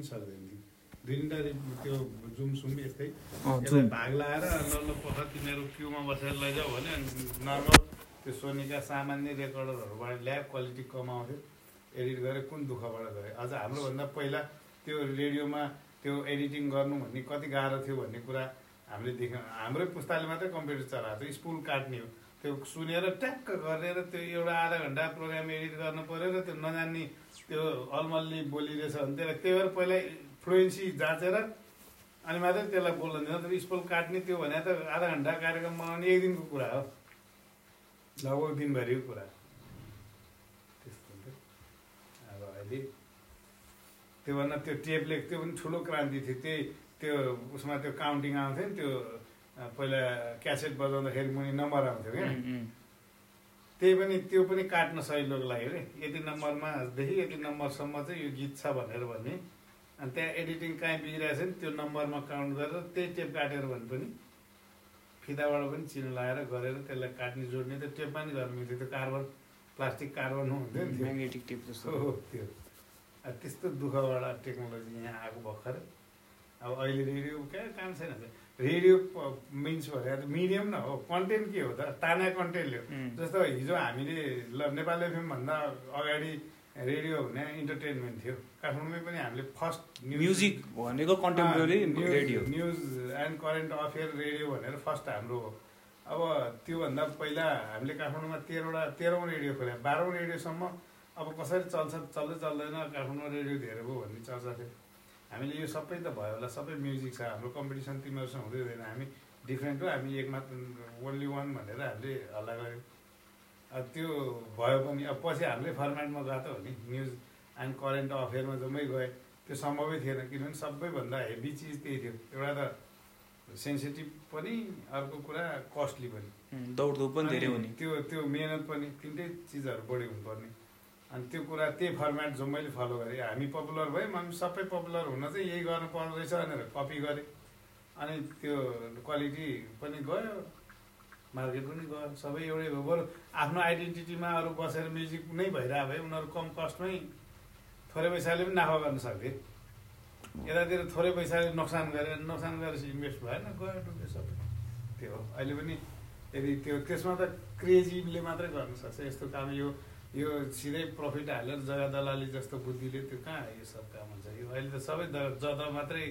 पनि सक्दैन थियो दुई तिनवटा रि- त्यो जुम सुम यस्तै यसलाई भाग लाएर ल ल पख तिमीहरू क्युमा बसेर लैजाऊ भने नर्मल त्यो सोनीका सामान्य रेकर्डरहरूबाट ल्यायो क्वालिटी कमाउँथ्यो एडिट गरे कुन दुःखबाट गरे अझ हाम्रोभन्दा पहिला त्यो रेडियोमा त्यो एडिटिङ गर्नु भन्ने कति गाह्रो थियो भन्ने कुरा हामीले देख्यौँ हाम्रै पुस्ताले मात्रै कम्प्युटर चलाएको थियो स्कुल काट्ने हो त्यो सुनेर ट्याक्क गरेर त्यो एउटा आधा घन्टा प्रोग्राम एडिट गर्नु पऱ्यो र त्यो नजान्ने त्यो अलमल्ली बोलिरहेछ भने त्यसलाई त्यही भएर पहिला फ्लुएन्सी जाँचेर अनि मात्रै त्यसलाई बोल्न दिँदा त स्कुल काट्ने त्यो भने त आधा घन्टा कार्यक्रम बनाउने एक दिनको कुरा हो। लगभग दिनभरिको कुरा। त्यस्तो अब अहिले त्योभन्दा त्यो टेपले त्यो पनि ठुलो क्रान्ति थियो। त्यही त्यो उसमा त्यो काउन्टिङ आउँथ्यो नि त्यो पहिला क्यासेट बजाउँदाखेरि मुनि नम्बर आउँथ्यो क्या। त्यही पनि त्यो पनि काट्न सजिलोको लागि रे। यति नम्बरमादेखि यति नम्बरसम्म चाहिँ यो गीत छ भनेर भन्ने। अनि त्यहाँ एडिटिङ कहीँ बिग्रिरहेको छ नि त्यो नम्बरमा काउन्ट गरेर त्यही टेप काटेर भने पनि फिताबाट पनि चिनो लगाएर गरेर त्यसलाई काट्ने जोड्ने त टेपमा नि गर्नु मिल्थ्यो त्यो कार्बन प्लास्टिक कार्बन हुन्थ्यो नि त्यो। म्याग्नेटिक टेप जस्तो। हो त्यो। त्यस्तो दुःखबाट टेक्नोलोजी यहाँ आएको भर्खर। अब अहिले रेडियो क्या काम छैन। रेडियो मिन्स भने मिडियम न हो कन्टेन्ट के हो त ताना कन्टेन्ट उम्, जस्तो हिजो हामीले ल नेपाल एफएमभन्दा अगाडि रेडियो भने इन्टरटेनमेन्ट थियो। काठमाडौँमै पनि हामीले फर्स्ट म्युजिक भनेको contemporary radio news and current affair radio भनेर फर्स्ट हाम्रो हो। अब त्योभन्दा पहिला हामीले काठमाडौँमा तेह्रवटा तेह्रौँ रेडियो खोल्यो। बाह्रौँ रेडियोसम्म अब कसरी चल्छ चल्दै चल्दैन काठमाडौँमा रेडियो धेरै भयो भन्ने चर्चा थियो। हामीले यो सबै त भयो होला सबै म्युजिक छ हाम्रो कम्पिटिसन तिमीहरूसँग हुँदै हुँदैन हामी डिफ्रेन्ट हो हामी एक मात्र ओन्ली वान भनेर हामीले हल्ला गऱ्यौँ। अब त्यो भयो पनि अब पछि हामीले फर्मेटमा गएको हो नि न्युज एन्ड करेन्ट अफेयरमा जम्मै गए त्यो सम्भवै थिएन किनभने सबैभन्दा हेभी चिज त्यही थियो एउटा त सेन्सिटिभ पनि अर्को कुरा कस्टली पनि। दौडधुप पनि धेरै हुने। त्यो त्यो मेहनत पनि तिनटै चिजहरू बढी हुनुपर्ने। अनि त्यो कुरा त्यही फर्मेट जम्मैले फलो गरेँ हामी पपुलर भयौँ हामी सबै पपुलर हुन चाहिँ यही गर्नु पर्दो रहेछ भनेर कपी गरेँ। अनि त्यो क्वालिटी पनि गयो मार्केट पनि गयो सबै एउटै भयो। बरु आफ्नो आइडेन्टिटीमा अरू बसेर म्युजिक नै भइरहेको भए उनीहरू कम कस्टमै थोरै पैसाले पनि नाफा गर्न सक्थे। यतातिर थोरै पैसाले नोक्सान गरेर नोक्सान गरेर इन्भेस्ट भएन गयो डुब्यो सबै। त्यो अहिले पनि यदि त्यो त्यसमा त क्रेजीले मात्रै गर्न सक्छ। यस्तो काम यो यो सिधै प्रफिट हालेर जग्गा दलाली जस्तो बुद्धिले त्यो कहाँ यो सब काम हुन्छ? यो अहिले त सबै जता मात्रै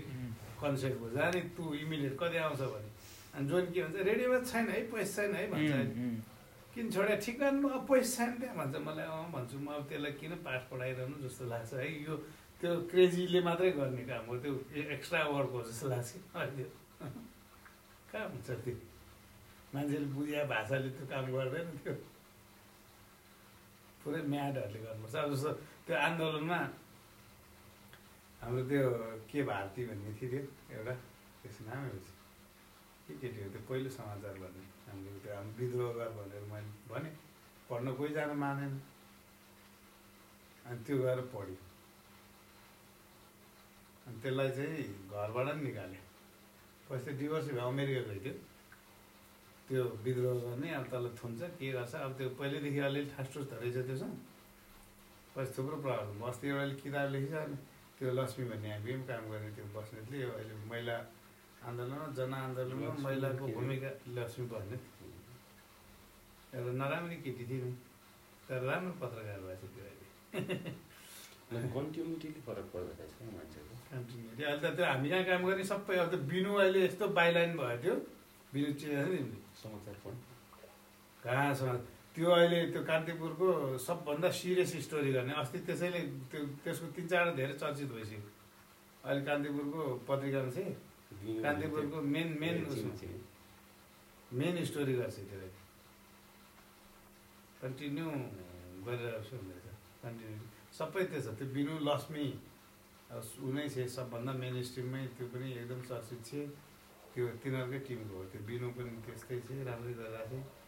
कन्सेप्ट हो जाने तु इमिडिएट कति आउँछ भने? अनि जोन के भन्छ? रेडियोमा छैन है पैसा छैन है भन्छ। किन छोडे ठिक गर्नु अब पैसा छैन त्यहाँ भन्छ। मलाई अँ भन्छु म अब त्यसलाई किन पाठ पढाइरहनु जस्तो लाग्छ है? यो त्यो क्रेजीले मात्रै गर्ने काम हो। त्यो एक्स्ट्रा वर्क हो जस्तो लाग्छ अहिले। कहाँ हुन्छ त्यो? मान्छेले बुझिया भाषाले त्यो काम गर्दैन त्यो। पुरै म्याडहरूले गर्नुपर्छ। अब जस्तो त्यो आन्दोलनमा हाम्रो त्यो के भारती भन्ने थियो त्यो एउटा त्यसको नामै हुन्छ के केटी हो त्यो पहिलो समाचार भन्ने। हाम्रो त्यो हाम्रो विद्रोह गर भनेर मैले भने पढ्न कोहीजना मानेन। अनि त्यो गएर पढ्यो। अनि त्यसलाई चाहिँ घरबाट पनि निकाल्यो। पछि डिभोर्स भयो अमेरिका थियो त्यो विद्रोह गर्ने अब तल थुन्छ के गर्छ? अब त्यो पहिल्यैदेखि अलिअलि ठासठुस त रहेछ त्यसमा पछि थुप्रो प्रब्लम अस्ति एउटाले किताब अनि त्यो लक्ष्मी भन्ने हामी पनि काम गर्ने त्यो बस्नेतले यो अहिले महिला आन्दोलनमा जनआन्दोलनमा महिलाको? भूमिका लक्ष्मी भन्ने। एउटा नराम्री केटी थियो नि तर राम्रो पत्रकार भएछ त्यो अहिले। कन्टिन्युटीले फरक पर्दो रहेछ मान्छेको। कन्टिन्युटी अहिले त त्यो हामी कहाँ काम गर्ने सबै अब त्यो बिनु अहिले यस्तो बाइलाइन भयो त्यो। बिनु चिनेको नि समाचार पढ कहाँसँग त्यो अहिले त्यो कान्तिपुरको सबभन्दा सिरियस स्टोरी गर्ने अस्ति त्यसैले त्यो त्यसको तिन चारवटा धेरै चर्चित भइसक्यो। अहिले कान्तिपुरको पत्रिकामा चाहिँ कान्तिपुरको मेन मेन मेन स्टोरी गर्छ त्यसलाई कन्टिन्यू गरेर सुन्दैछ कन्टिन्यू। सबै त्यो छ। त्यो बिनु लक्ष्मी उनै छ सबभन्दा मेन स्ट्रिममै त्यो पनि एकदम चर्चित छ। त्यो तिनीहरूकै टिमको हो त्यो बिनु पनि त्यस्तै छ राम्रै गरिरहेको छ